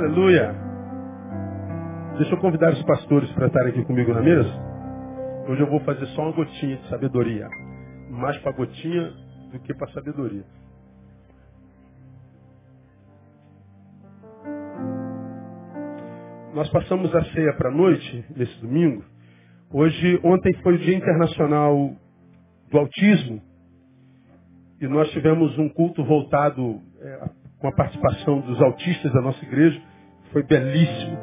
Aleluia. Deixa eu convidar os pastores para estarem aqui comigo na mesa. Hoje eu vou fazer só uma gotinha de sabedoria. Mais para gotinha do que para sabedoria. Nós passamos a ceia para a noite, nesse domingo. Hoje, ontem foi o Dia Internacional do Autismo. E nós tivemos um culto voltado é, com a participação dos autistas da nossa igreja. Foi belíssimo.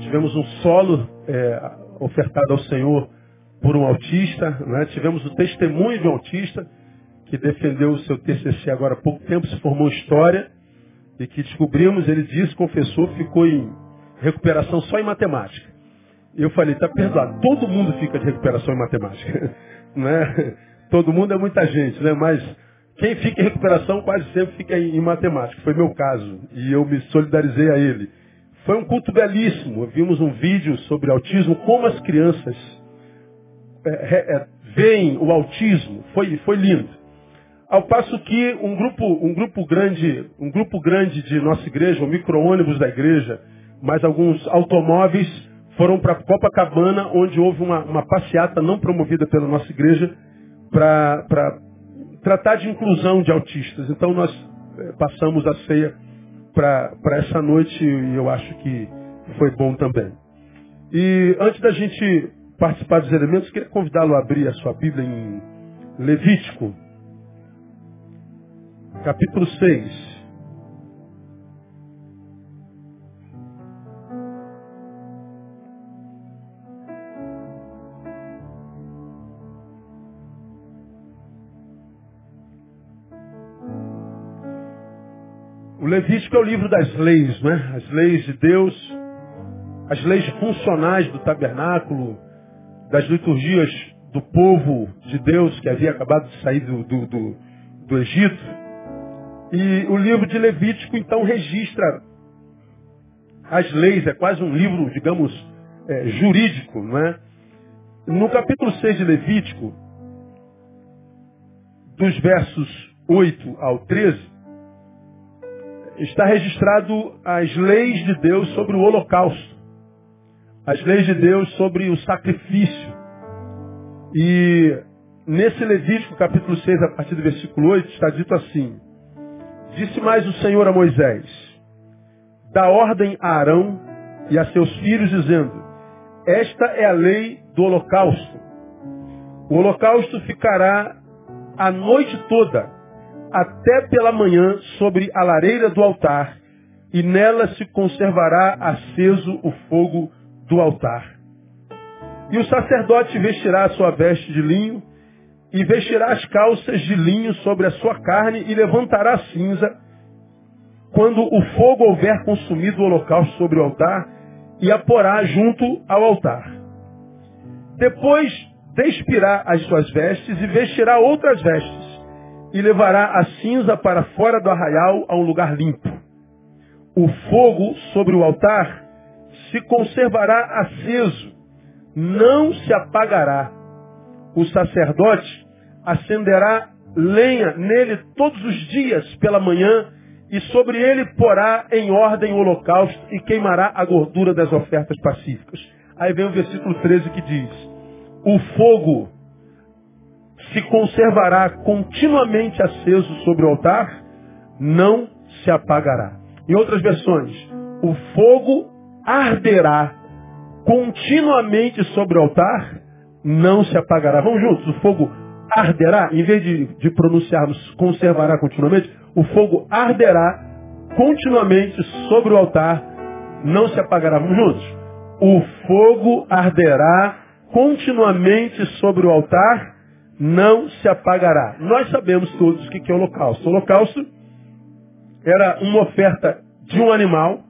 Tivemos um solo é, ofertado ao Senhor por um autista. Né? Tivemos o testemunho de um autista que defendeu o seu TCC agora há pouco tempo, se formou História. E que descobrimos, ele disse, confessou, ficou em recuperação só em matemática. Eu falei, está perdoado. Todo mundo fica de recuperação em matemática. Né? Todo mundo é muita gente, né? Mas quem fica em recuperação quase sempre fica em, matemática. Foi meu caso. E eu me solidarizei a ele. Foi um culto belíssimo. Vimos um vídeo sobre autismo, como as crianças é, é, veem o autismo. Foi, foi lindo. Ao passo que um grupo, um grupo grande, um grupo grande de nossa igreja, um micro-ônibus da igreja, mais alguns automóveis foram para Copacabana, onde houve uma, uma, passeata não promovida pela nossa igreja para tratar de inclusão de autistas. Então nós é, passamos a ceia para essa noite e eu acho que foi bom também. E antes da gente participar dos elementos, queria convidá-lo a abrir a sua Bíblia em Levítico, capítulo 6. Levítico é o livro das leis, né? As leis de Deus, as leis funcionais do tabernáculo, das liturgias do povo de Deus que havia acabado de sair do, do, do, do Egito. E o livro de Levítico, então, registra as leis, é quase um livro, digamos, é, jurídico, não é? No capítulo 6 de Levítico, dos versos 8 ao 13, está registrado as leis de Deus sobre o holocausto, as leis de Deus sobre o sacrifício. E nesse Levítico capítulo 6, a partir do versículo 8, está dito assim: Disse mais o Senhor a Moisés: Dá ordem a Arão e a seus filhos, dizendo: Esta é a lei do holocausto. O holocausto ficará a noite toda até pela manhã sobre a lareira do altar, e nela se conservará aceso o fogo do altar. E o sacerdote vestirá a sua veste de linho, e vestirá as calças de linho sobre a sua carne, e levantará a cinza, quando o fogo houver consumido o holocausto sobre o altar, e a porá junto ao altar. Depois despirá as suas vestes e vestirá outras vestes e levará a cinza para fora do arraial a um lugar limpo. O fogo sobre o altar se conservará aceso, não se apagará. O sacerdote acenderá lenha nele todos os dias pela manhã e sobre ele porá em ordem o holocausto e queimará a gordura das ofertas pacíficas. Aí vem o versículo 13 que diz: O fogo se conservará continuamente aceso sobre o altar, não se apagará. Em outras versões, o fogo arderá continuamente sobre o altar, não se apagará. Vamos juntos, o fogo arderá, em vez de, de pronunciarmos conservará continuamente, o fogo arderá continuamente sobre o altar, não se apagará. Vamos juntos. O fogo arderá continuamente sobre o altar, não se apagará. Nós sabemos todos o que é o holocausto. O holocausto era uma oferta de um animal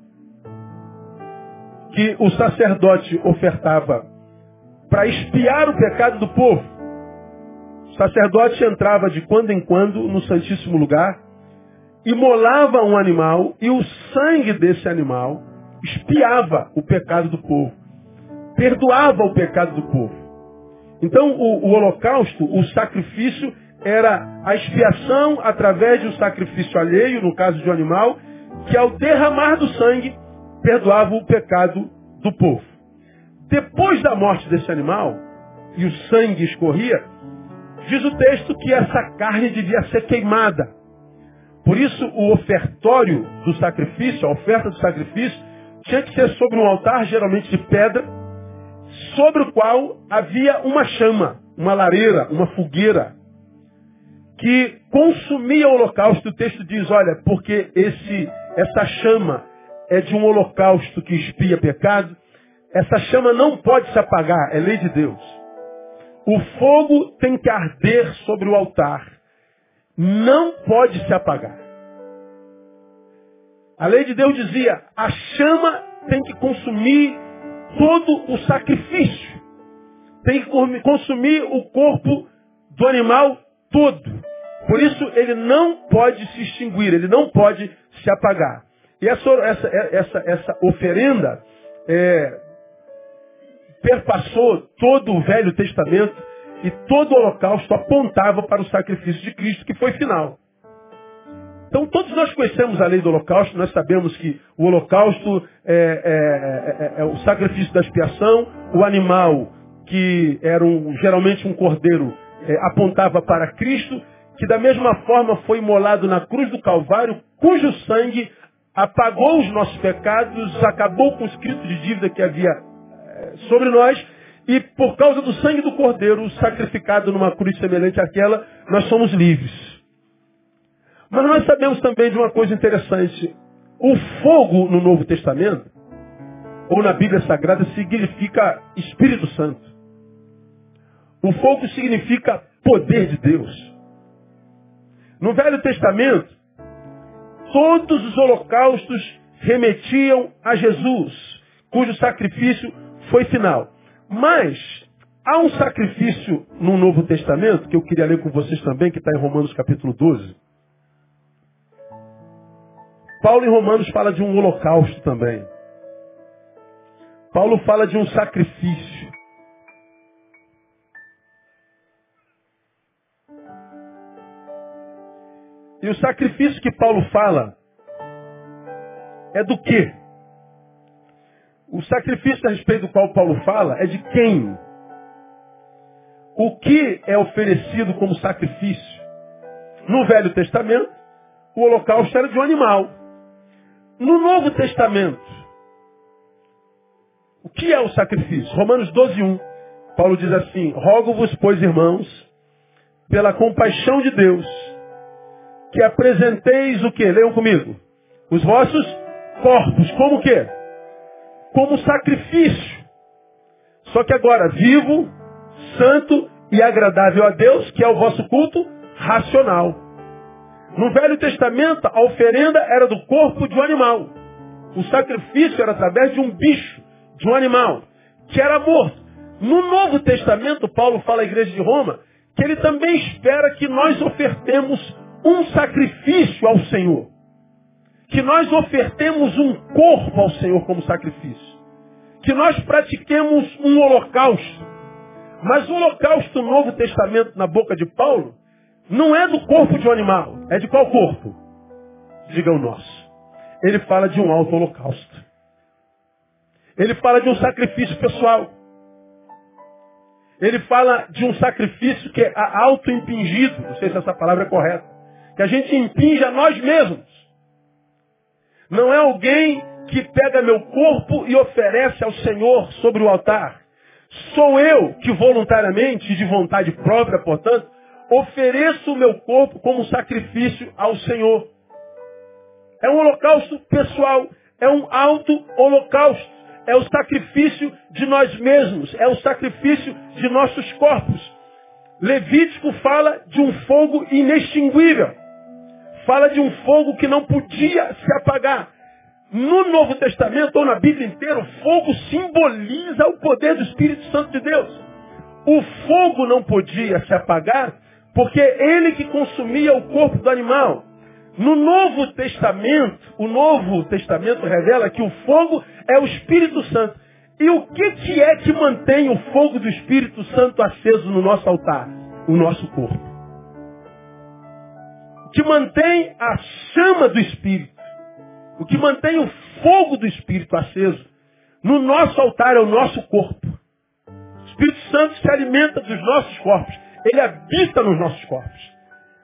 que o sacerdote ofertava para espiar o pecado do povo. O sacerdote entrava de quando em quando no Santíssimo Lugar, imolava um animal e o sangue desse animal espiava o pecado do povo, perdoava o pecado do povo. Então, o, o holocausto, o sacrifício, era a expiação através de um sacrifício alheio, no caso de um animal, que ao derramar do sangue, perdoava o pecado do povo. Depois da morte desse animal, e o sangue escorria, diz o texto que essa carne devia ser queimada. Por isso, o ofertório do sacrifício, a oferta do sacrifício, tinha que ser sobre um altar, geralmente de pedra, sobre o qual havia uma chama, uma lareira, uma fogueira, que consumia o holocausto. O texto diz, olha, porque esse, essa chama é de um holocausto que expia pecado, essa chama não pode se apagar, é lei de Deus. O fogo tem que arder sobre o altar. Não pode se apagar. A lei de Deus dizia, a chama tem que consumir todo o sacrifício. Tem que consumir o corpo do animal todo. Por isso ele não pode se extinguir, ele não pode se apagar. E essa, essa, essa, essa oferenda é, perpassou todo o Velho Testamento e todo o holocausto apontava para o sacrifício de Cristo, que foi final. Então todos nós conhecemos a lei do holocausto, nós sabemos que o holocausto é, é, é, é o sacrifício da expiação, o animal, que era um, geralmente um cordeiro, é, apontava para Cristo, que da mesma forma foi imolado na cruz do Calvário, cujo sangue apagou os nossos pecados, acabou com o escrito de dívida que havia eh, sobre nós, e por causa do sangue do Cordeiro sacrificado numa cruz semelhante àquela, nós somos livres. Mas nós sabemos também de uma coisa interessante. O fogo no Novo Testamento, ou na Bíblia Sagrada, significa Espírito Santo. O fogo significa poder de Deus. No Velho Testamento, Todos os holocaustos remetiam a Jesus, cujo sacrifício foi final. Mas há um sacrifício no Novo Testamento, que eu queria ler com vocês também, que está em Romanos capítulo 12. Paulo em Romanos fala de um holocausto também. Paulo fala de um sacrifício. E o sacrifício que Paulo fala é do quê? O sacrifício a respeito do qual Paulo fala é de quem? O que é oferecido como sacrifício? No Velho Testamento, o holocausto era de um animal. No Novo Testamento, o que é o sacrifício? Romanos 12, 1. Paulo diz assim, rogo-vos, pois, irmãos, pela compaixão de Deus, que apresenteis o que? Leiam comigo. Os vossos corpos. Como o quê? Como sacrifício. Só que agora, vivo, santo e agradável a Deus, que é o vosso culto racional. No Velho Testamento, a oferenda era do corpo de um animal. O sacrifício era através de um bicho, de um animal, que era morto. No Novo Testamento, Paulo fala à igreja de Roma que ele também espera que nós ofertemos um sacrifício ao Senhor. Que nós ofertemos um corpo ao Senhor como sacrifício. Que nós pratiquemos um holocausto. Mas o holocausto no Novo Testamento, na boca de Paulo, não é do corpo de um animal. É de qual corpo? Diga o nosso. Ele fala de um alto holocausto. Ele fala de um sacrifício pessoal. Ele fala de um sacrifício que é auto-impingido. Não sei se essa palavra é correta que a gente impinge a nós mesmos. Não é alguém que pega meu corpo e oferece ao Senhor sobre o altar. Sou eu que voluntariamente, de vontade própria, portanto, ofereço o meu corpo como sacrifício ao Senhor. É um holocausto pessoal, é um auto-holocausto, é o sacrifício de nós mesmos, é o sacrifício de nossos corpos. Levítico fala de um fogo inextinguível fala de um fogo que não podia se apagar. No Novo Testamento ou na Bíblia inteira, o fogo simboliza o poder do Espírito Santo de Deus. O fogo não podia se apagar porque ele que consumia o corpo do animal. No Novo Testamento, o Novo Testamento revela que o fogo é o Espírito Santo. E o que, que é que mantém o fogo do Espírito Santo aceso no nosso altar? O nosso corpo que mantém a chama do Espírito, O que mantém o fogo do Espírito aceso no nosso altar é o nosso corpo. O Espírito Santo se alimenta dos nossos corpos. Ele habita nos nossos corpos.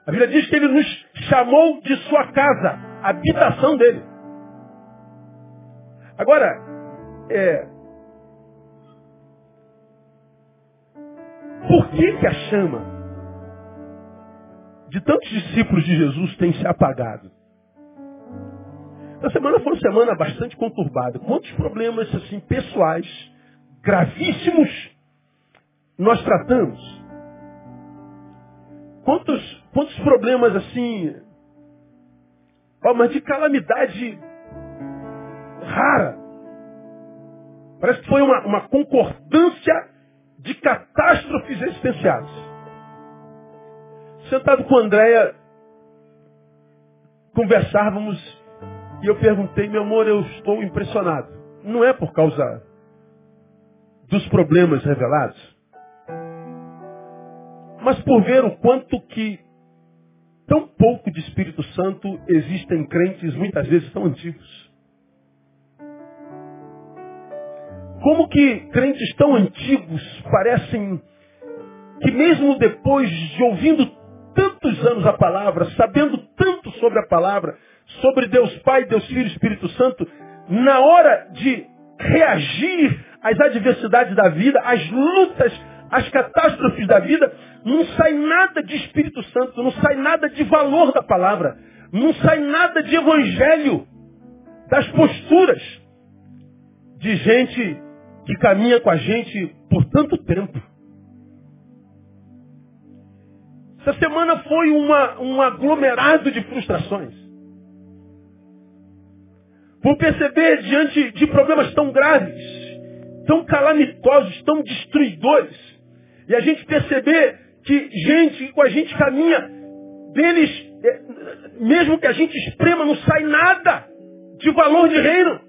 A Bíblia diz que ele nos chamou de sua casa, habitação dele. Agora, é, por que, que a chama de tantos discípulos de Jesus tem se apagado? A semana foi uma semana bastante conturbada. Quantos problemas assim pessoais, gravíssimos, nós tratamos? Quantos, quantos problemas assim, ó, mas de calamidade rara. Parece que foi uma, uma concordância de catástrofes existenciais. Sentado com a Andréia, conversávamos e eu perguntei, meu amor, eu estou impressionado. Não é por causa dos problemas revelados, mas por ver o quanto que tão pouco de Espírito Santo existe em crentes, muitas vezes tão antigos. Como que crentes tão antigos parecem que mesmo depois de ouvindo tantos anos a palavra, sabendo tanto sobre a palavra, sobre Deus Pai, Deus Filho e Espírito Santo, na hora de reagir às adversidades da vida, às lutas, às catástrofes da vida, não sai nada de Espírito Santo, não sai nada de valor da palavra, não sai nada de evangelho, das posturas de gente que caminha com a gente por tanto tempo. Essa semana foi uma, um aglomerado de frustrações. Por perceber diante de problemas tão graves, tão calamitosos, tão destruidores, e a gente perceber que gente que com a gente caminha, deles, é, mesmo que a gente esprema, não sai nada de valor de reino.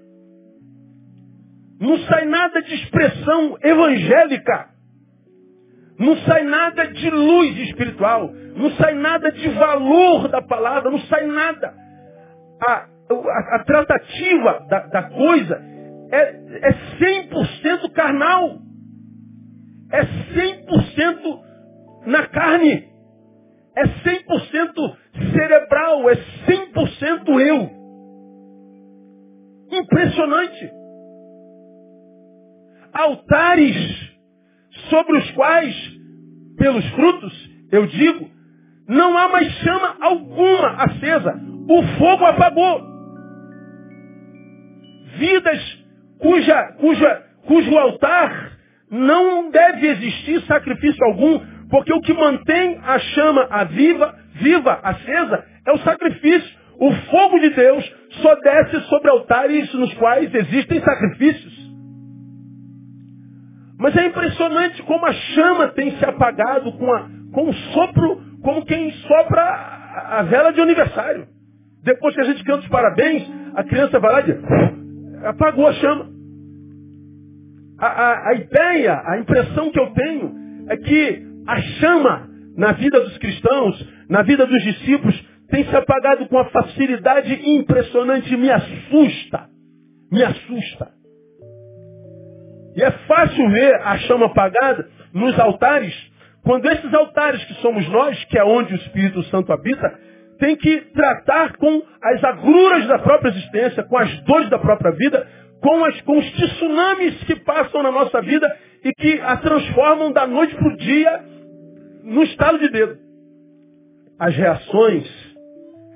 Não sai nada de expressão evangélica. Não sai nada de luz espiritual. Não sai nada de valor da palavra. Não sai nada. A, a, a tratativa da, da coisa é, é 100% carnal. É 100% na carne. É 100% cerebral, é 100% eu. Impressionante. Altares sobre os quais, pelos frutos, eu digo, não há mais chama alguma acesa. O fogo apagou. Vidas cuja, cuja, cujo altar não deve existir sacrifício algum, porque o que mantém a chama a viva, viva, acesa, é o sacrifício. O fogo de Deus só desce sobre altares nos quais existem sacrifícios. Mas é impressionante como a chama tem se apagado com, a, com o sopro, como quem sopra a, vela de aniversário. Depois que a gente canta os parabéns, a criança vai lá e apagou a chama. A, a, a ideia, a impressão que eu tenho é que a chama na vida dos cristãos, na vida dos discípulos, tem se apagado com uma facilidade impressionante me assusta. Me assusta. E é fácil ver a chama apagada nos altares, quando esses altares que somos nós, que é onde o Espírito Santo habita, tem que tratar com as agruras da própria existência, com as dores da própria vida, com, as, com os tsunamis que passam na nossa vida e que a transformam da noite para o dia no estalo de dedo. As reações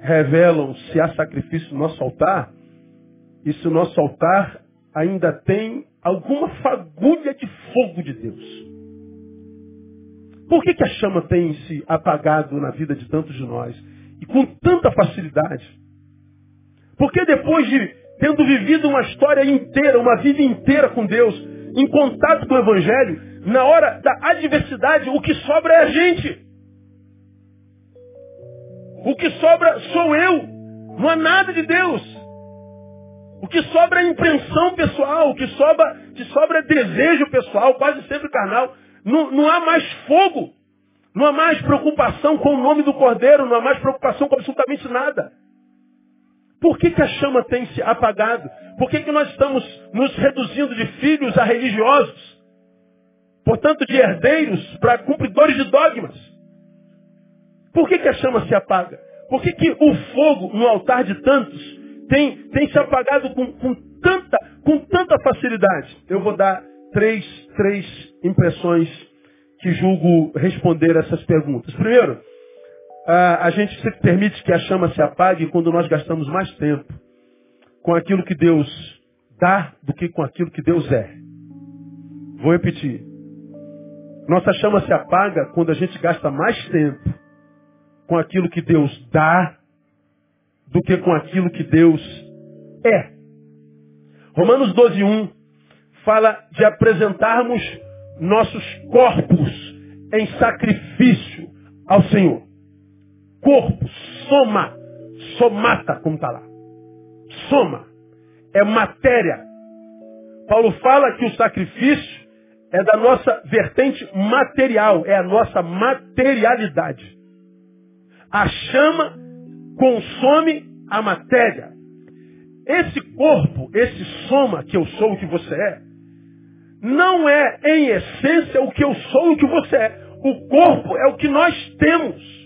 revelam se há sacrifício no nosso altar e se o nosso altar ainda tem alguma fagulha de fogo de Deus. Por que, que a chama tem se apagado na vida de tantos de nós? E com tanta facilidade? Porque depois de tendo vivido uma história inteira, uma vida inteira com Deus, em contato com o Evangelho, na hora da adversidade, o que sobra é a gente. O que sobra sou eu. Não há nada de Deus. O que sobra é impressão pessoal. O que sobra, que sobra é desejo pessoal, quase sempre carnal. Não, não há mais fogo. Não há mais preocupação com o nome do Cordeiro. Não há mais preocupação com absolutamente nada. Por que, que a chama tem se apagado? Por que, que nós estamos nos reduzindo de filhos a religiosos? Portanto, de herdeiros para cumpridores de dogmas. Por que, que a chama se apaga? Por que, que o fogo no altar de tantos tem, tem se apagado com, com, tanta, com tanta facilidade? Eu vou dar três, três impressões que julgo responder essas perguntas. Primeiro, a, a gente se permite que a chama se apague quando nós gastamos mais tempo com aquilo que Deus dá do que com aquilo que Deus é. Vou repetir. Nossa chama se apaga quando a gente gasta mais tempo com aquilo que Deus dá do que com aquilo que Deus é. Romanos 12, 1 fala de apresentarmos nossos corpos em sacrifício ao Senhor. Corpo, soma, somata, como está lá. Soma, é matéria. Paulo fala que o sacrifício é da nossa vertente material, é a nossa materialidade. A chama consome a matéria. Esse corpo, esse soma que eu sou o que você é, não é em essência o que eu sou o que você é. O corpo é o que nós temos.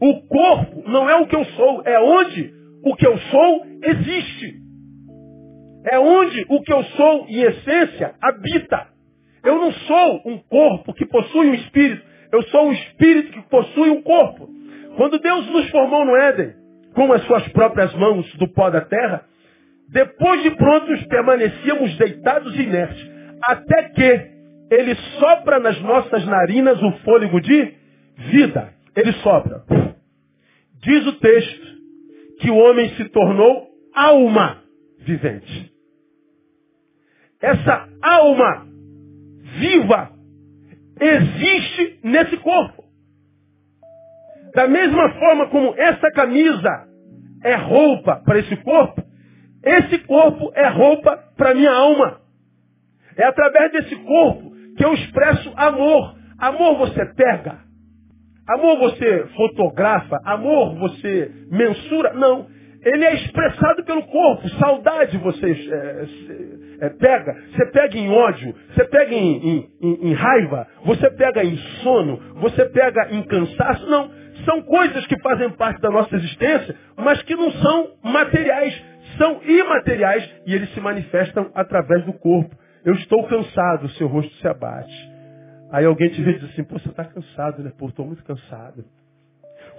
O corpo não é o que eu sou, é onde o que eu sou existe. É onde o que eu sou, em essência, habita. Eu não sou um corpo que possui um espírito. Eu sou um espírito que possui um corpo. Quando Deus nos formou no Éden, com as suas próprias mãos do pó da terra, depois de prontos permanecíamos deitados inertes, até que ele sopra nas nossas narinas o fôlego de vida. Ele sopra. Diz o texto que o homem se tornou alma vivente. Essa alma viva existe nesse corpo. Da mesma forma como essa camisa é roupa para esse corpo, esse corpo é roupa para minha alma. É através desse corpo que eu expresso amor. Amor você pega. Amor você fotografa. Amor você mensura. Não. Ele é expressado pelo corpo. Saudade você é, é, pega. Você pega em ódio. Você pega em, em, em raiva. Você pega em sono. Você pega em cansaço. Não. São coisas que fazem parte da nossa existência, mas que não são materiais. São imateriais e eles se manifestam através do corpo. Eu estou cansado, seu rosto se abate. Aí alguém te vê e diz assim, pô, você está cansado, né? Pô, estou muito cansado.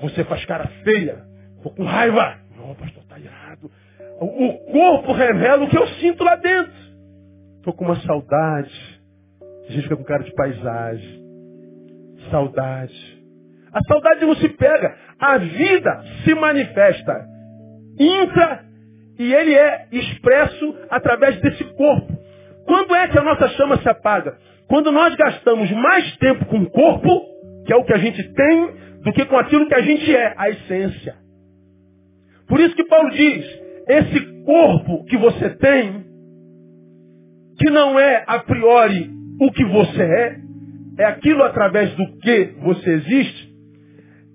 Você faz cara feia, estou com raiva. Não, pastor, está errado. O corpo revela o que eu sinto lá dentro. Estou com uma saudade. A gente fica com cara de paisagem. Saudade. A saudade não se pega. A vida se manifesta. Intra e ele é expresso através desse corpo. Quando é que a nossa chama se apaga? Quando nós gastamos mais tempo com o corpo, que é o que a gente tem, do que com aquilo que a gente é, a essência. Por isso que Paulo diz, esse corpo que você tem, que não é a priori o que você é, é aquilo através do que você existe,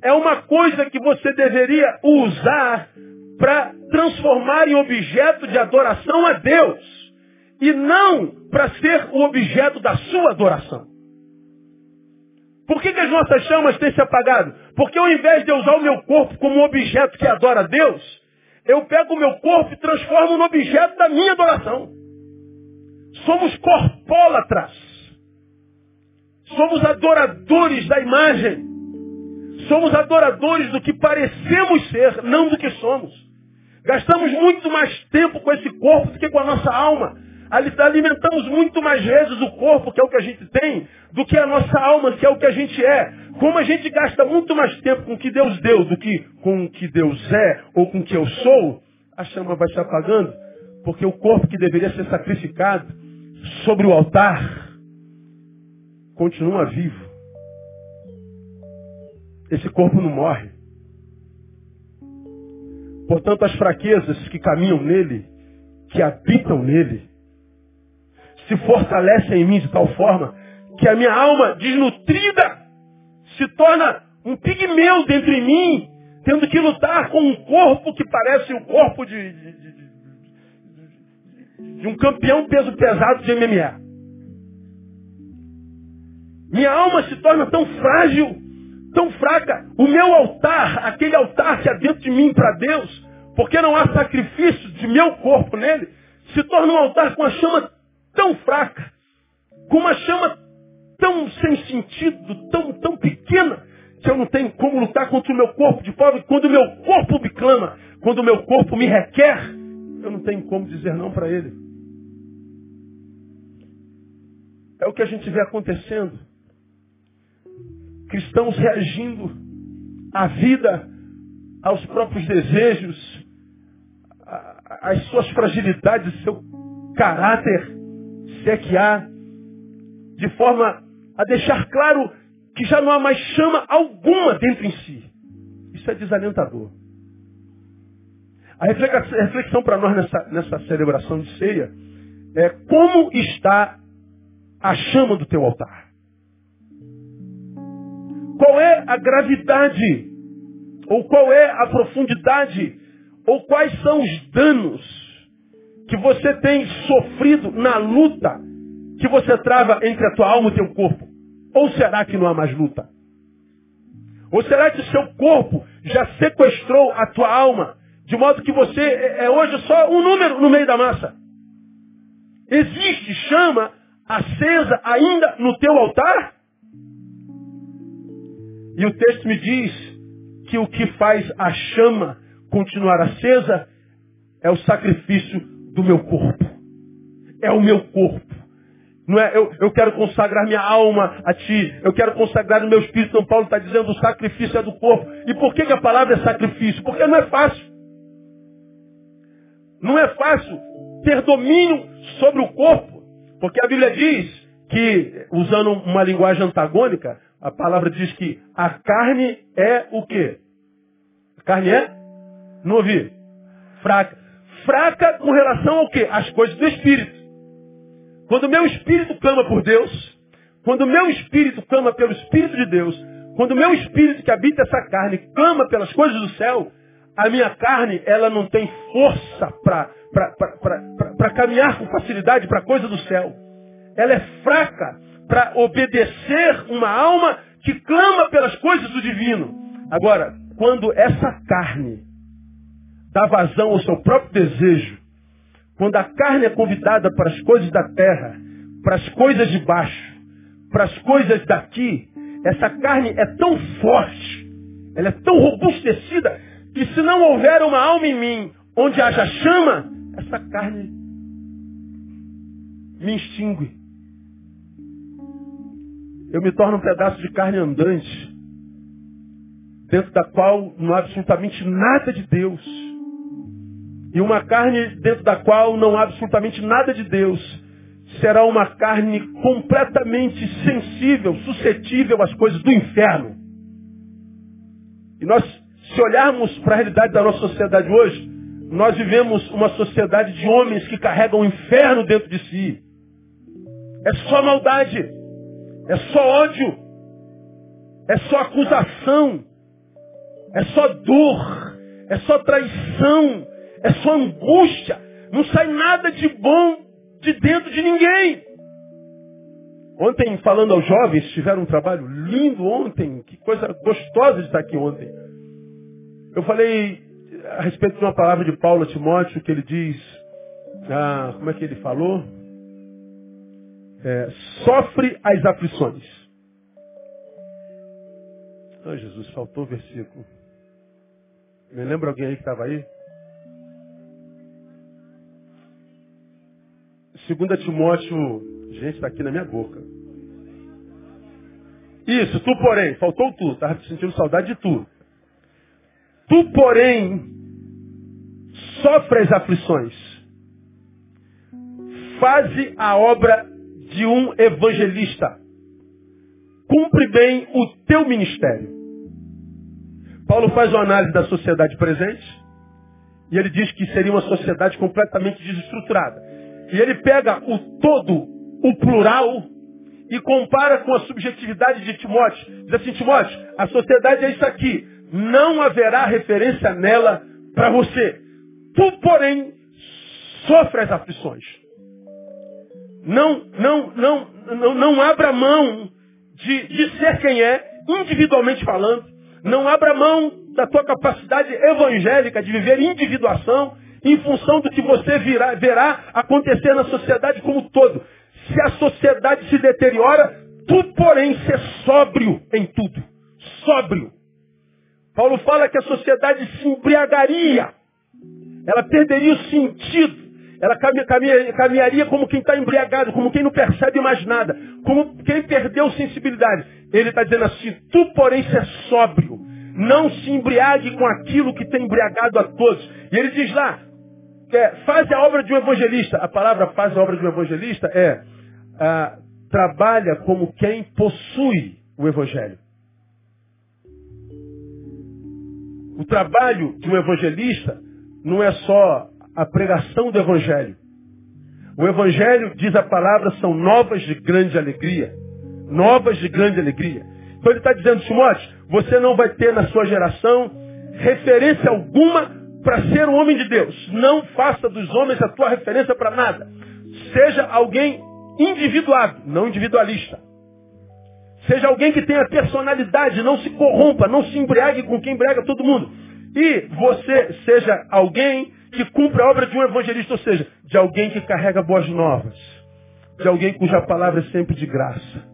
é uma coisa que você deveria usar para transformar em objeto de adoração a Deus e não para ser o objeto da sua adoração. Por que, que as nossas chamas têm se apagado? Porque ao invés de eu usar o meu corpo como um objeto que adora a Deus, eu pego o meu corpo e transformo no objeto da minha adoração. Somos corpólatras. Somos adoradores da imagem. Somos adoradores do que parecemos ser, não do que somos. Gastamos muito mais tempo com esse corpo do que com a nossa alma alimentamos muito mais vezes o corpo, que é o que a gente tem, do que a nossa alma, que é o que a gente é. Como a gente gasta muito mais tempo com o que Deus deu do que com o que Deus é ou com o que eu sou, a chama vai se apagando, porque o corpo que deveria ser sacrificado sobre o altar continua vivo. Esse corpo não morre. Portanto, as fraquezas que caminham nele, que habitam nele, se fortalece em mim de tal forma que a minha alma desnutrida se torna um pigmeu dentro de mim, tendo que lutar com um corpo que parece o corpo de, de, de, de um campeão peso pesado de MMA. Minha alma se torna tão frágil, tão fraca. O meu altar, aquele altar que é dentro de mim para Deus, porque não há sacrifício de meu corpo nele, se torna um altar com a chama tão fraca, com uma chama tão sem sentido, tão, tão pequena, que eu não tenho como lutar contra o meu corpo, de que quando o meu corpo me clama, quando o meu corpo me requer, eu não tenho como dizer não para ele. É o que a gente vê acontecendo. Cristãos reagindo à vida, aos próprios desejos, às suas fragilidades, seu caráter, se é que há, de forma a deixar claro que já não há mais chama alguma dentro em si. Isso é desalentador. A reflexão para nós nessa, nessa celebração de ceia é como está a chama do teu altar. Qual é a gravidade, ou qual é a profundidade, ou quais são os danos que você tem sofrido na luta que você trava entre a tua alma e o teu corpo? Ou será que não há mais luta? Ou será que o seu corpo já sequestrou a tua alma, de modo que você é, é hoje só um número no meio da massa? Existe chama acesa ainda no teu altar? E o texto me diz que o que faz a chama continuar acesa é o sacrifício do meu corpo. É o meu corpo. Não é, eu, eu quero consagrar minha alma a ti. Eu quero consagrar o meu espírito. São Paulo está dizendo o sacrifício é do corpo. E por que, que a palavra é sacrifício? Porque não é fácil. Não é fácil ter domínio sobre o corpo. Porque a Bíblia diz que, usando uma linguagem antagônica, a palavra diz que a carne é o quê? A carne é? Não ouvi. Fraca. Fraca com relação ao quê? As coisas do Espírito. Quando o meu espírito clama por Deus, quando o meu espírito clama pelo Espírito de Deus, quando o meu espírito que habita essa carne clama pelas coisas do céu, a minha carne, ela não tem força para caminhar com facilidade para a coisa do céu. Ela é fraca para obedecer uma alma que clama pelas coisas do divino. Agora, quando essa carne dá vazão ao seu próprio desejo, quando a carne é convidada para as coisas da terra, para as coisas de baixo, para as coisas daqui, essa carne é tão forte, ela é tão robustecida, que se não houver uma alma em mim onde haja chama, essa carne me extingue. Eu me torno um pedaço de carne andante, dentro da qual não há absolutamente nada de Deus. E uma carne dentro da qual não há absolutamente nada de Deus, será uma carne completamente sensível, suscetível às coisas do inferno. E nós, se olharmos para a realidade da nossa sociedade hoje, nós vivemos uma sociedade de homens que carregam o inferno dentro de si. É só maldade, é só ódio, é só acusação, é só dor, é só traição, é só angústia. Não sai nada de bom de dentro de ninguém. Ontem, falando aos jovens, tiveram um trabalho lindo ontem. Que coisa gostosa de estar aqui ontem. Eu falei a respeito de uma palavra de Paulo a Timóteo, que ele diz, ah, como é que ele falou? É, sofre as aflições. Ah, Jesus, faltou o versículo. Me lembra alguém aí que estava aí? 2 Timóteo, gente, está aqui na minha boca. Isso, tu porém, faltou tu, estava sentindo saudade de tu. Tu porém, sofre as aflições. Faze a obra de um evangelista. Cumpre bem o teu ministério. Paulo faz uma análise da sociedade presente e ele diz que seria uma sociedade completamente desestruturada. E ele pega o todo, o plural, e compara com a subjetividade de Timóteo. Diz assim, Timóteo, a sociedade é isso aqui. não haverá referência nela para você. Tu, porém, sofre as aflições. Não, não, não, não, não abra mão de, de ser quem é, individualmente falando. Não abra mão da tua capacidade evangélica de viver individuação em função do que você virá, verá acontecer na sociedade como um todo. Se a sociedade se deteriora, tu, porém, ser sóbrio em tudo. Sóbrio. Paulo fala que a sociedade se embriagaria. Ela perderia o sentido. Ela caminharia como quem está embriagado, como quem não percebe mais nada, como quem perdeu sensibilidade. Ele está dizendo assim, tu porém ser sóbrio, não se embriague com aquilo que tem embriagado a todos. E ele diz lá, é, faz a obra de um evangelista. A palavra faz a obra de um evangelista é ah, trabalha como quem possui o evangelho. O trabalho de um evangelista não é só a pregação do Evangelho. O Evangelho, diz a palavra, são novas de grande alegria. Novas de grande alegria. Então ele está dizendo, Timóteo, você não vai ter na sua geração referência alguma para ser um homem de Deus. Não faça dos homens a tua referência para nada. Seja alguém individuado, não individualista. Seja alguém que tenha personalidade, não se corrompa, não se embriague com quem embriaga todo mundo. E você seja alguém que cumpre a obra de um evangelista, ou seja, de alguém que carrega boas novas, de alguém cuja palavra é sempre de graça,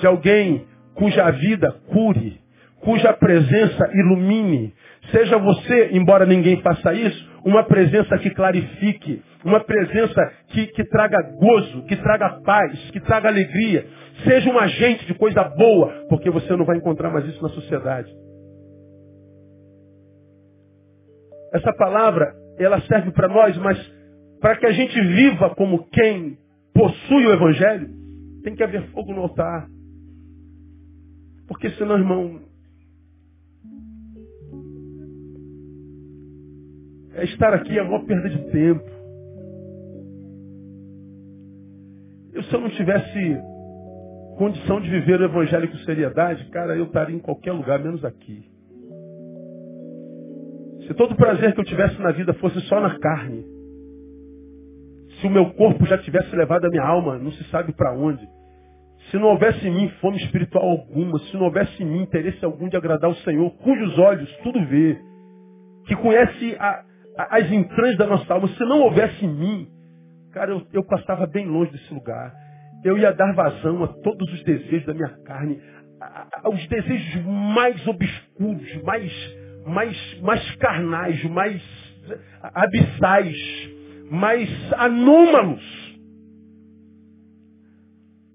de alguém cuja vida cure, cuja presença ilumine. Seja você, embora ninguém faça isso, uma presença que clarifique, uma presença que, que traga gozo, que traga paz, que traga alegria. Seja um agente de coisa boa, porque você não vai encontrar mais isso na sociedade. Essa palavra ela serve para nós, mas para que a gente viva como quem possui o Evangelho, tem que haver fogo no altar. Porque senão, irmão, é estar aqui é a maior perda de tempo. Eu, se eu não tivesse condição de viver o Evangelho com seriedade, cara, eu estaria em qualquer lugar, menos aqui. Se todo o prazer que eu tivesse na vida fosse só na carne, se o meu corpo já tivesse levado a minha alma, não se sabe para onde, se não houvesse em mim fome espiritual alguma, se não houvesse em mim interesse algum de agradar o Senhor, cujos olhos tudo vê, que conhece a, as entranhas da nossa alma, se não houvesse em mim, cara, eu, eu passava bem longe desse lugar. Eu ia dar vazão a todos os desejos da minha carne, aos desejos mais obscuros, mais mais, mais carnais, mais abissais, mais anômalos.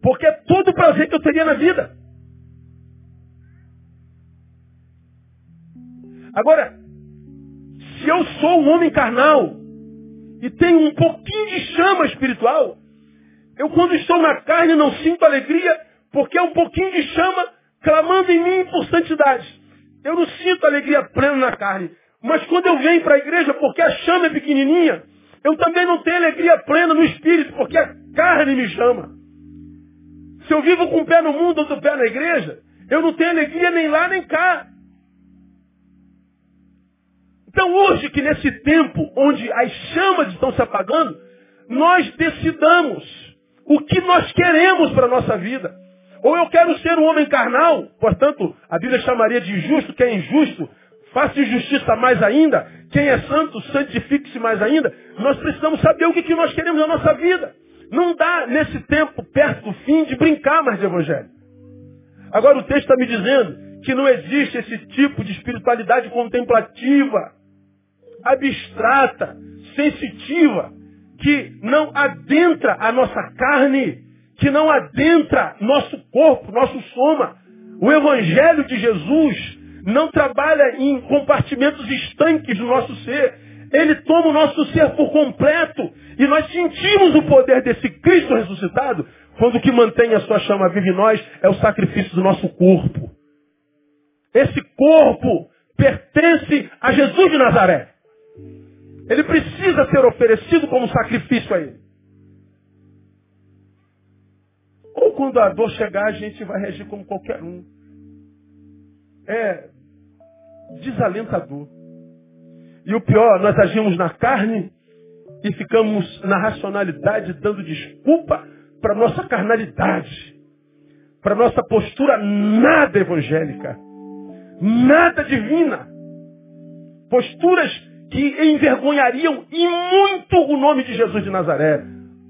Porque é todo o prazer que eu teria na vida. Agora, se eu sou um homem carnal e tenho um pouquinho de chama espiritual, eu quando estou na carne não sinto alegria, porque é um pouquinho de chama clamando em mim por santidade. Eu não sinto alegria plena na carne. Mas quando eu venho para a igreja, porque a chama é pequenininha, eu também não tenho alegria plena no espírito, porque a carne me chama. Se eu vivo com o pé no mundo, outro pé na igreja, eu não tenho alegria nem lá nem cá. Então hoje que nesse tempo onde as chamas estão se apagando, nós decidamos o que nós queremos para a nossa vida. Ou eu quero ser um homem carnal, portanto, a Bíblia chamaria de injusto, quem é injusto, faça injustiça mais ainda, quem é santo, santifique-se mais ainda. Nós precisamos saber o que, que nós queremos na nossa vida. Não dá, nesse tempo, perto do fim, de brincar mais de evangelho. Agora o texto está me dizendo que não existe esse tipo de espiritualidade contemplativa, abstrata, sensitiva, que não adentra a nossa carne que não adentra nosso corpo, nosso soma. O Evangelho de Jesus não trabalha em compartimentos estanques do nosso ser. Ele toma o nosso ser por completo. E nós sentimos o poder desse Cristo ressuscitado quando o que mantém a sua chama viva em nós é o sacrifício do nosso corpo. Esse corpo pertence a Jesus de Nazaré. Ele precisa ser oferecido como sacrifício a Ele. Ou quando a dor chegar, a gente vai reagir como qualquer um. É, desalentador. E o pior, nós agimos na carne e ficamos na racionalidade dando desculpa para nossa carnalidade, para nossa postura nada evangélica, nada divina. Posturas que envergonhariam e muito o nome de Jesus de Nazaré,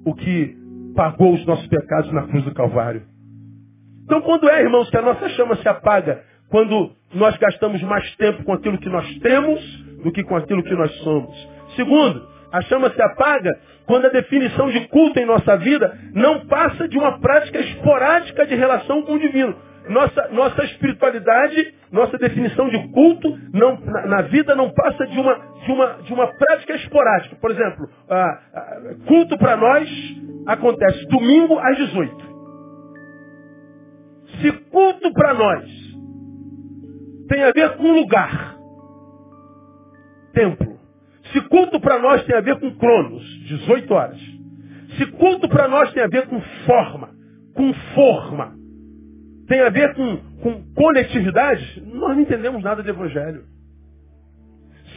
o que pagou os nossos pecados na cruz do Calvário. Então, quando é, irmãos, que a nossa chama se apaga, quando nós gastamos mais tempo com aquilo que nós temos do que com aquilo que nós somos. Segundo, a chama se apaga quando a definição de culto em nossa vida não passa de uma prática esporádica de relação com o divino. Nossa, nossa espiritualidade, nossa definição de culto não, na, na, vida não passa de uma, de uma, de uma prática esporádica. Por exemplo, culto para nós acontece domingo às 18. Se culto para nós tem a ver com lugar, templo. Se culto para nós tem a ver com cronos, 18 horas. Se culto para nós tem a ver com forma, com forma, tem a ver com, com coletividade, nós não entendemos nada de evangelho.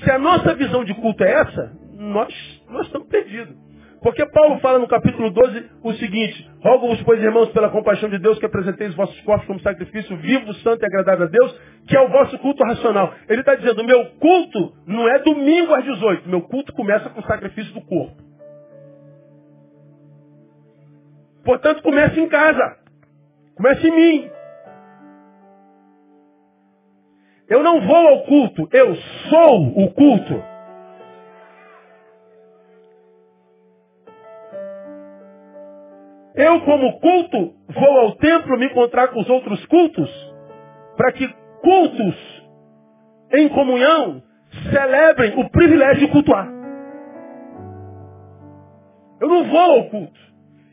Se a nossa visão de culto é essa, nós, nós estamos perdidos. Porque Paulo fala no capítulo 12 o seguinte: Rogo-vos, pois, irmãos, pela compaixão de Deus, que apresenteis vossos corpos como sacrifício vivo, santo e agradável a Deus, que é o vosso culto racional. Ele está dizendo: meu culto não é domingo às 18, meu culto começa com o sacrifício do corpo. Portanto, começa em casa, começa em mim. Eu não vou ao culto, eu sou o culto. Eu, como culto, vou ao templo me encontrar com os outros cultos, para que cultos em comunhão celebrem o privilégio de cultuar. Eu não vou ao culto.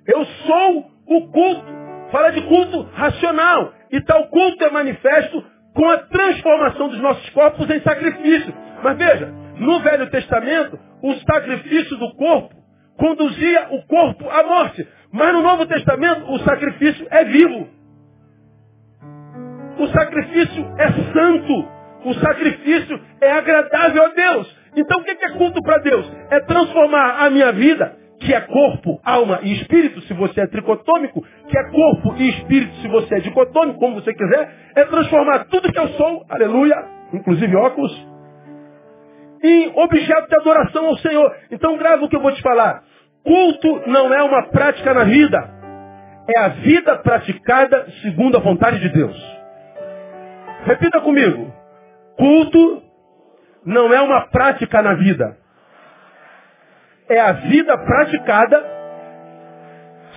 Eu sou o culto. Fala de culto racional. E tal culto é manifesto com a transformação dos nossos corpos em sacrifício. Mas veja, no Velho Testamento, o sacrifício do corpo conduzia o corpo à morte. Mas no Novo Testamento, o sacrifício é vivo. O sacrifício é santo. O sacrifício é agradável a Deus. Então o que é culto para Deus? É transformar a minha vida, que é corpo, alma e espírito, se você é tricotômico, que é corpo e espírito, se você é dicotômico, como você quiser, é transformar tudo que eu sou, aleluia, inclusive óculos, em objeto de adoração ao Senhor. Então grava o que eu vou te falar. Culto não é uma prática na vida. É a vida praticada segundo a vontade de Deus. Repita comigo. Culto não é uma prática na vida. É a vida praticada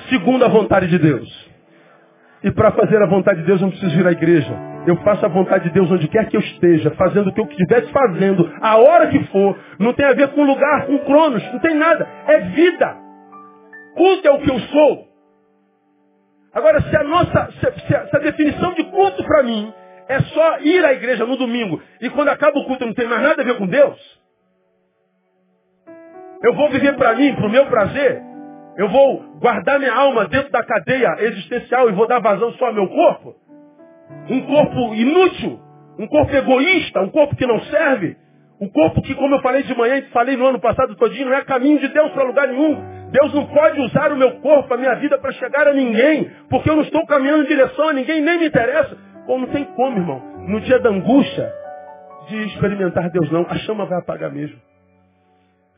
segundo a vontade de Deus. E para fazer a vontade de Deus eu não preciso ir à igreja. Eu faço a vontade de Deus onde quer que eu esteja, fazendo o que eu estivesse fazendo, a hora que for. Não tem a ver com lugar, com cronos, não tem nada. É vida. Culto é o que eu sou. Agora, se a nossa, se, a, se a definição de culto para mim é só ir à igreja no domingo e quando acaba o culto não tem mais nada a ver com Deus, eu vou viver para mim, para o meu prazer, eu vou guardar minha alma dentro da cadeia existencial e vou dar vazão só ao meu corpo, um corpo inútil, um corpo egoísta, um corpo que não serve, um corpo que, como eu falei de manhã, falei no ano passado todinho, não é caminho de Deus para lugar nenhum. Deus não pode usar o meu corpo, a minha vida, para chegar a ninguém, porque eu não estou caminhando em direção a ninguém, nem me interessa. Ou não tem como, irmão. No dia da angústia, de experimentar Deus não, a chama vai apagar mesmo.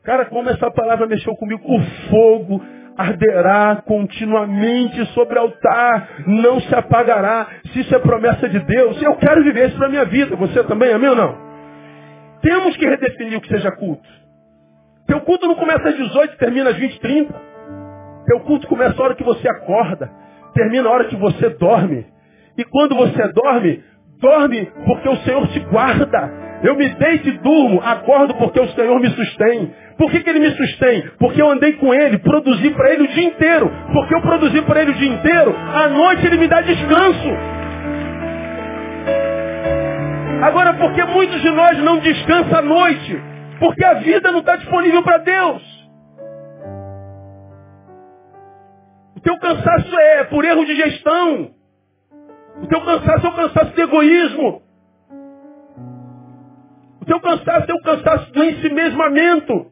Cara, como essa palavra mexeu comigo, o fogo arderá continuamente sobre o altar, não se apagará. Se isso é promessa de Deus, eu quero viver isso na minha vida. Você também, amém ou não? Temos que redefinir o que seja culto. Teu culto não começa às 18 e termina às 20 30. Teu culto começa a hora que você acorda, termina a hora que você dorme. E quando você dorme, dorme porque o Senhor te guarda. Eu me deito e durmo, acordo porque o Senhor me sustém. Por que, que Ele me sustém? Porque eu andei com Ele, produzi para Ele o dia inteiro. Porque eu produzi para Ele o dia inteiro, à noite Ele me dá descanso. Agora, porque muitos de nós não descansam à noite? Porque a vida não está disponível para Deus. O teu cansaço é por erro de gestão. O teu cansaço é o cansaço de egoísmo. O teu cansaço é o cansaço do ensimesmamento.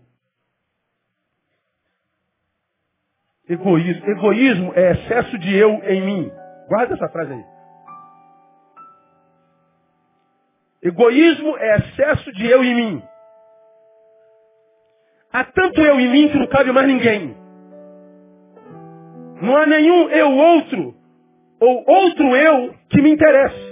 Egoísmo. Egoísmo é excesso de eu em mim. Guarda essa frase aí. Egoísmo é excesso de eu em mim. Há tanto eu em mim que não cabe mais ninguém. Não há nenhum eu outro ou outro eu que me interesse.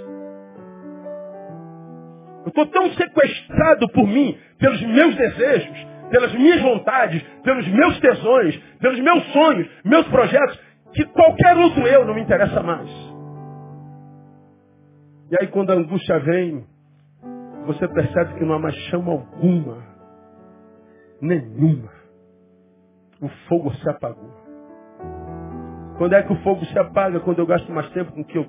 Eu estou tão sequestrado por mim, pelos meus desejos, pelas minhas vontades, pelos meus tesões, pelos meus sonhos, meus projetos, que qualquer outro eu não me interessa mais. E aí quando a angústia vem, você percebe que não há mais chama alguma. Nenhuma. O fogo se apagou. Quando é que o fogo se apaga? Quando eu gasto mais tempo com o que eu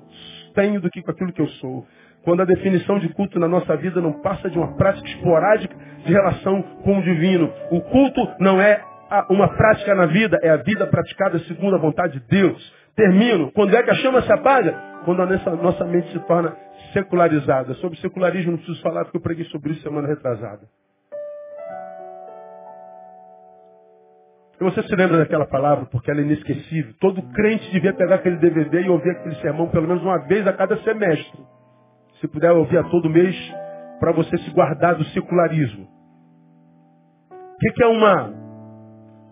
tenho do que com aquilo que eu sou. Quando a definição de culto na nossa vida não passa de uma prática esporádica de relação com o divino. O culto não é uma prática na vida, é a vida praticada segundo a vontade de Deus. Termino. Quando é que a chama se apaga? Quando a nossa, nossa mente se torna secularizada. Sobre secularismo não preciso falar porque eu preguei sobre isso semana retrasada. Você se lembra daquela palavra porque ela é inesquecível. Todo crente devia pegar aquele DVD e ouvir aquele sermão pelo menos uma vez a cada semestre. Se puder ouvir a todo mês, para você se guardar do secularismo. Que, que é uma,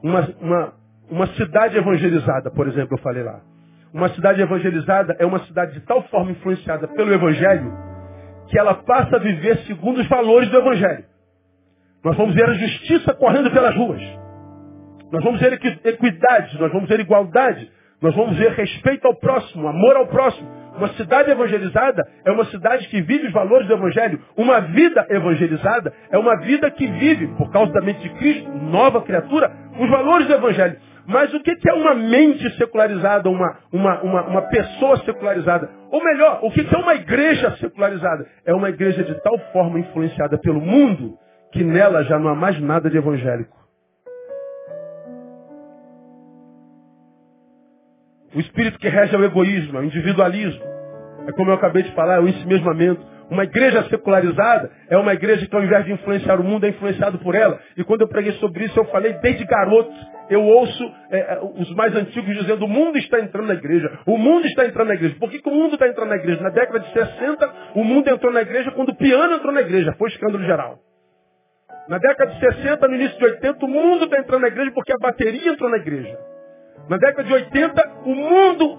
uma, uma, uma cidade evangelizada, por exemplo, eu falei lá. Uma cidade evangelizada é uma cidade de tal forma influenciada pelo Evangelho que ela passa a viver segundo os valores do Evangelho. Nós vamos ver a justiça correndo pelas ruas. Nós vamos ver equidade, nós vamos ver igualdade, nós vamos ver respeito ao próximo, amor ao próximo. Uma cidade evangelizada é uma cidade que vive os valores do Evangelho. Uma vida evangelizada é uma vida que vive, por causa da mente de Cristo, nova criatura, os valores do Evangelho. Mas o que é uma mente secularizada, uma, uma, uma, uma pessoa secularizada? Ou melhor, o que é uma igreja secularizada? É uma igreja de tal forma influenciada pelo mundo que nela já não há mais nada de evangélico. O espírito que rege é o egoísmo, é o individualismo. É como eu acabei de falar, é o ensimesmamento. Uma igreja secularizada é uma igreja que ao invés de influenciar o mundo, é influenciado por ela. E quando eu preguei sobre isso, eu falei desde garoto. Eu ouço é, é os mais antigos dizendo, o mundo está entrando na igreja. O mundo está entrando na igreja. Por que, que o mundo está entrando na igreja? Na década de 60, o mundo entrou na igreja quando o piano entrou na igreja. Foi escândalo geral. Na década de 60, no início de 80, o mundo está entrando na igreja porque a bateria entrou na igreja. Na década de 80, o mundo,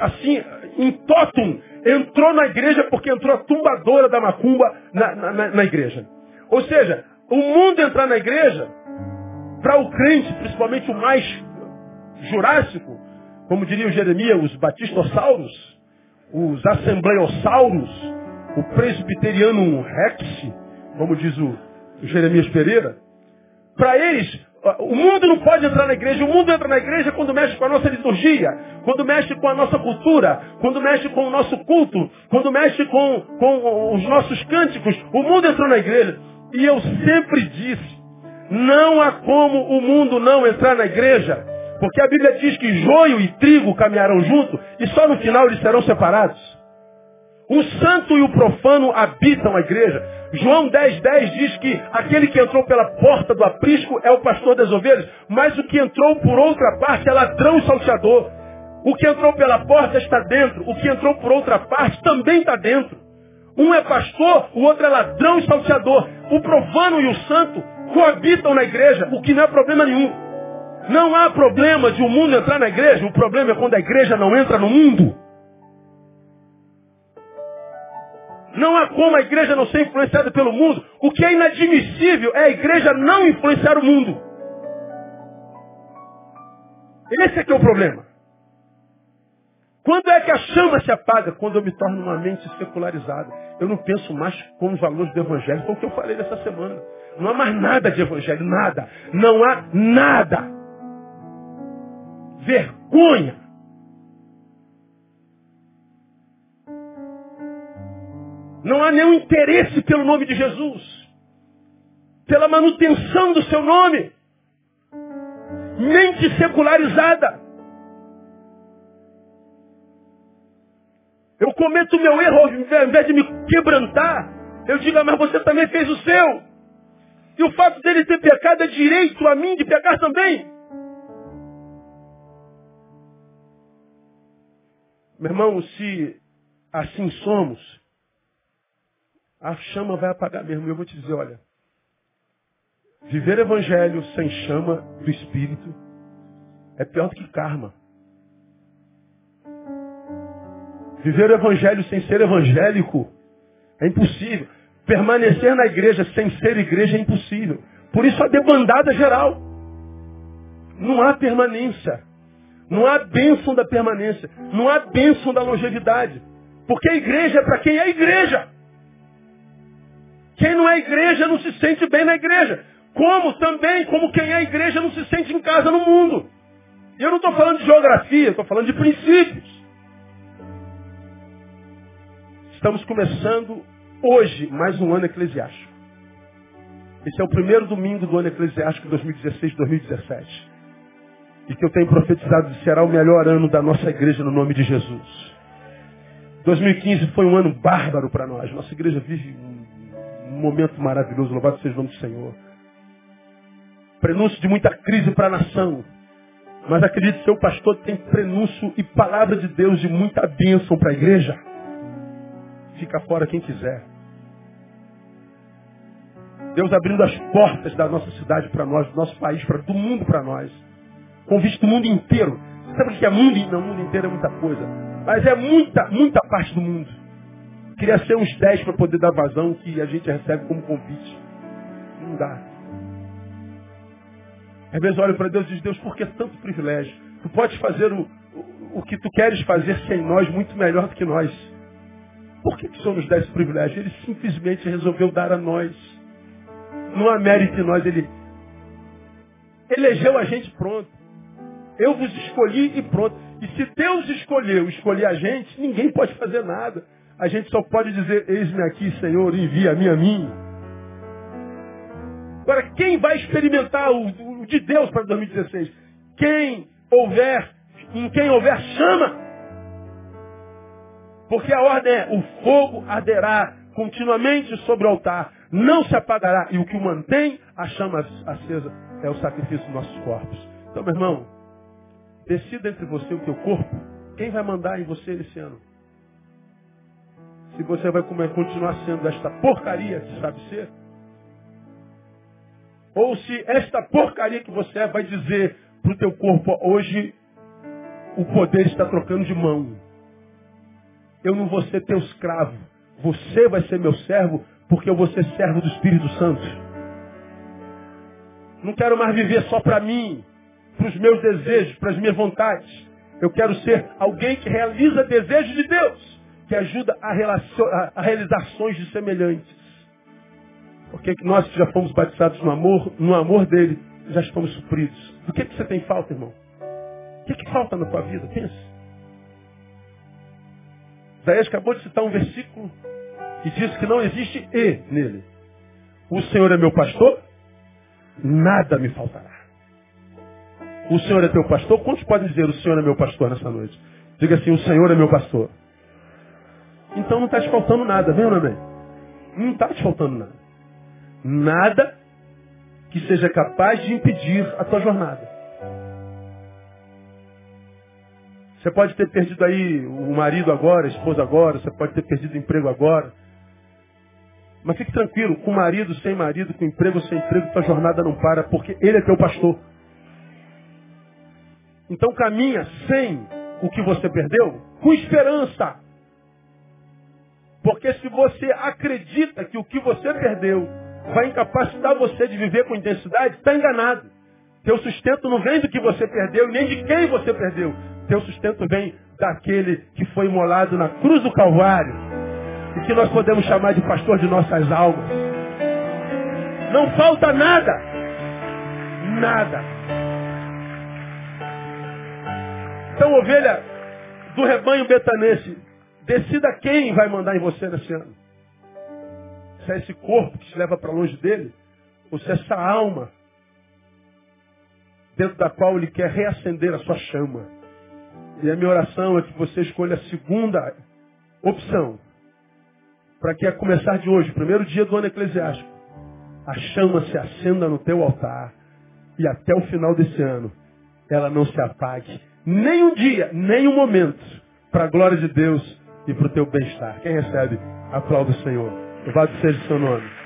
assim, em totum, entrou na igreja porque entrou a tumbadora da macumba na, na, na igreja. Ou seja, o mundo entrar na igreja, para o crente, principalmente o mais jurássico, como diria o Jeremias, os batistossauros, os assembleiosauros, o presbiteriano rex, como diz o Jeremias Pereira, para eles, o mundo não pode entrar na igreja. O mundo entra na igreja quando mexe com a nossa liturgia, quando mexe com a nossa cultura, quando mexe com o nosso culto, quando mexe com, com os nossos cânticos. O mundo entrou na igreja. E eu sempre disse, não há como o mundo não entrar na igreja. Porque a Bíblia diz que joio e trigo caminharão junto e só no final eles serão separados. O santo e o profano habitam a igreja. João 10, 10 diz que aquele que entrou pela porta do aprisco é o pastor das ovelhas, mas o que entrou por outra parte é ladrão e salteador. O que entrou pela porta está dentro, o que entrou por outra parte também está dentro. Um é pastor, o outro é ladrão e salteador. O profano e o santo coabitam na igreja, o que não é problema nenhum. Não há problema de o um mundo entrar na igreja, o problema é quando a igreja não entra no mundo. Não há como a igreja não ser influenciada pelo mundo. O que é inadmissível é a igreja não influenciar o mundo. Esse é que é o problema. Quando é que a chama se apaga? Quando eu me torno uma mente secularizada. Eu não penso mais com os valores do Evangelho. Foi o que eu falei dessa semana. Não há mais nada de Evangelho, nada. Não há nada. Vergonha Não há nenhum interesse pelo nome de Jesus. Pela manutenção do seu nome. Mente secularizada. Eu cometo o meu erro, ao invés de me quebrantar, Eu digo, ah, mas você também fez o seu. E o fato dele ter pecado é direito a mim de pecar também. Meu irmão, se assim somos, a chama vai apagar mesmo. Eu vou te dizer, olha, viver evangelho sem chama do Espírito é pior do que karma. Viver o evangelho sem ser evangélico é impossível. Permanecer na igreja sem ser igreja é impossível. Por isso a debandada geral. Não há permanência. Não há bênção da permanência. Não há bênção da longevidade. Porque a igreja é para quem é igreja. Quem não é igreja não se sente bem na igreja. Como também, como quem é igreja não se sente em casa no mundo. E eu não estou falando de geografia, estou falando de princípios. Estamos começando hoje mais um ano eclesiástico. Esse é o primeiro domingo do ano eclesiástico 2016-2017. E que eu tenho profetizado que será o melhor ano da nossa igreja no nome de Jesus. 2015 foi um ano bárbaro para nós. Nossa igreja vive um momento maravilhoso. Louvado seja o nome do Senhor. Prenúncio de muita crise para a nação. Mas acredite, seu pastor tem prenúncio e palavra de Deus de muita bênção para a igreja. Fica fora quem quiser. Deus abrindo as portas da nossa cidade para nós, do nosso país, para do mundo para nós. Convite do mundo inteiro. Você sabe o que é mundo? Não, mundo inteiro é muita coisa. Mas é muita, muita parte do mundo. Queria ser uns 10 para poder dar vazão que a gente recebe como convite. Não dá. Às vezes olho para Deus e diz, Deus, por que tanto privilégio? Tu podes fazer o, o, o que tu queres fazer sem nós muito melhor do que nós. Por que, que o Senhor nos dá esse privilégio? Ele simplesmente resolveu dar a nós. Não há mérito em nós, ele elegeu a gente pronto. Eu vos escolhi e pronto. E se Deus escolheu escolher a gente, ninguém pode fazer nada. A gente só pode dizer, eis-me aqui, Senhor, envia-me a mim. Agora, quem vai experimentar o, o de Deus para 2016? Quem houver, em quem houver chama, porque a ordem é, o fogo arderá continuamente sobre o altar, não se apagará. E o que o mantém, a chama acesa, é o sacrifício dos nossos corpos. Então, meu irmão, decida entre você e o teu corpo, quem vai mandar em você esse ano? Se você vai continuar sendo esta porcaria que sabe ser, ou se esta porcaria que você é vai dizer para o teu corpo, hoje o poder está trocando de mão. Eu não vou ser teu escravo. Você vai ser meu servo, porque eu vou ser servo do Espírito Santo. Não quero mais viver só para mim, para os meus desejos, para as minhas vontades. Eu quero ser alguém que realiza desejos de Deus, que ajuda a, a, a semelhantes. Porque nós que já fomos batizados no amor, no amor dele, já estamos supridos. Do que, que você tem falta, irmão? O que, que falta na tua vida? Pensa. Isaías acabou de citar um versículo que diz que não existe E nele. O Senhor é meu pastor, nada me faltará. O Senhor é teu pastor? Quantos podem dizer o Senhor é meu pastor nessa noite? Diga assim, o Senhor é meu pastor. Então não está te faltando nada, não vem? Não está te faltando nada. Nada que seja capaz de impedir a tua jornada. Você pode ter perdido aí o marido agora, a esposa agora, você pode ter perdido o emprego agora. Mas fique tranquilo, com marido, sem marido, com emprego, sem emprego, tua jornada não para, porque ele é teu pastor. Então caminha sem o que você perdeu, com esperança. Porque se você acredita que o que você perdeu vai incapacitar você de viver com intensidade, está enganado. Teu sustento não vem do que você perdeu, nem de quem você perdeu. Teu sustento vem daquele que foi imolado na cruz do Calvário. E que nós podemos chamar de pastor de nossas almas. Não falta nada. Nada. Então, ovelha do rebanho betanense, Decida quem vai mandar em você nesse ano. Se é esse corpo que te leva para longe dele, ou se é essa alma dentro da qual ele quer reacender a sua chama. E a minha oração é que você escolha a segunda opção, para que a começar de hoje, primeiro dia do ano eclesiástico, a chama se acenda no teu altar e até o final desse ano ela não se apague. Nem um dia, nem um momento, para a glória de Deus, e para o teu bem-estar. Quem recebe, aplauda o Senhor. Louvado seja o seu nome.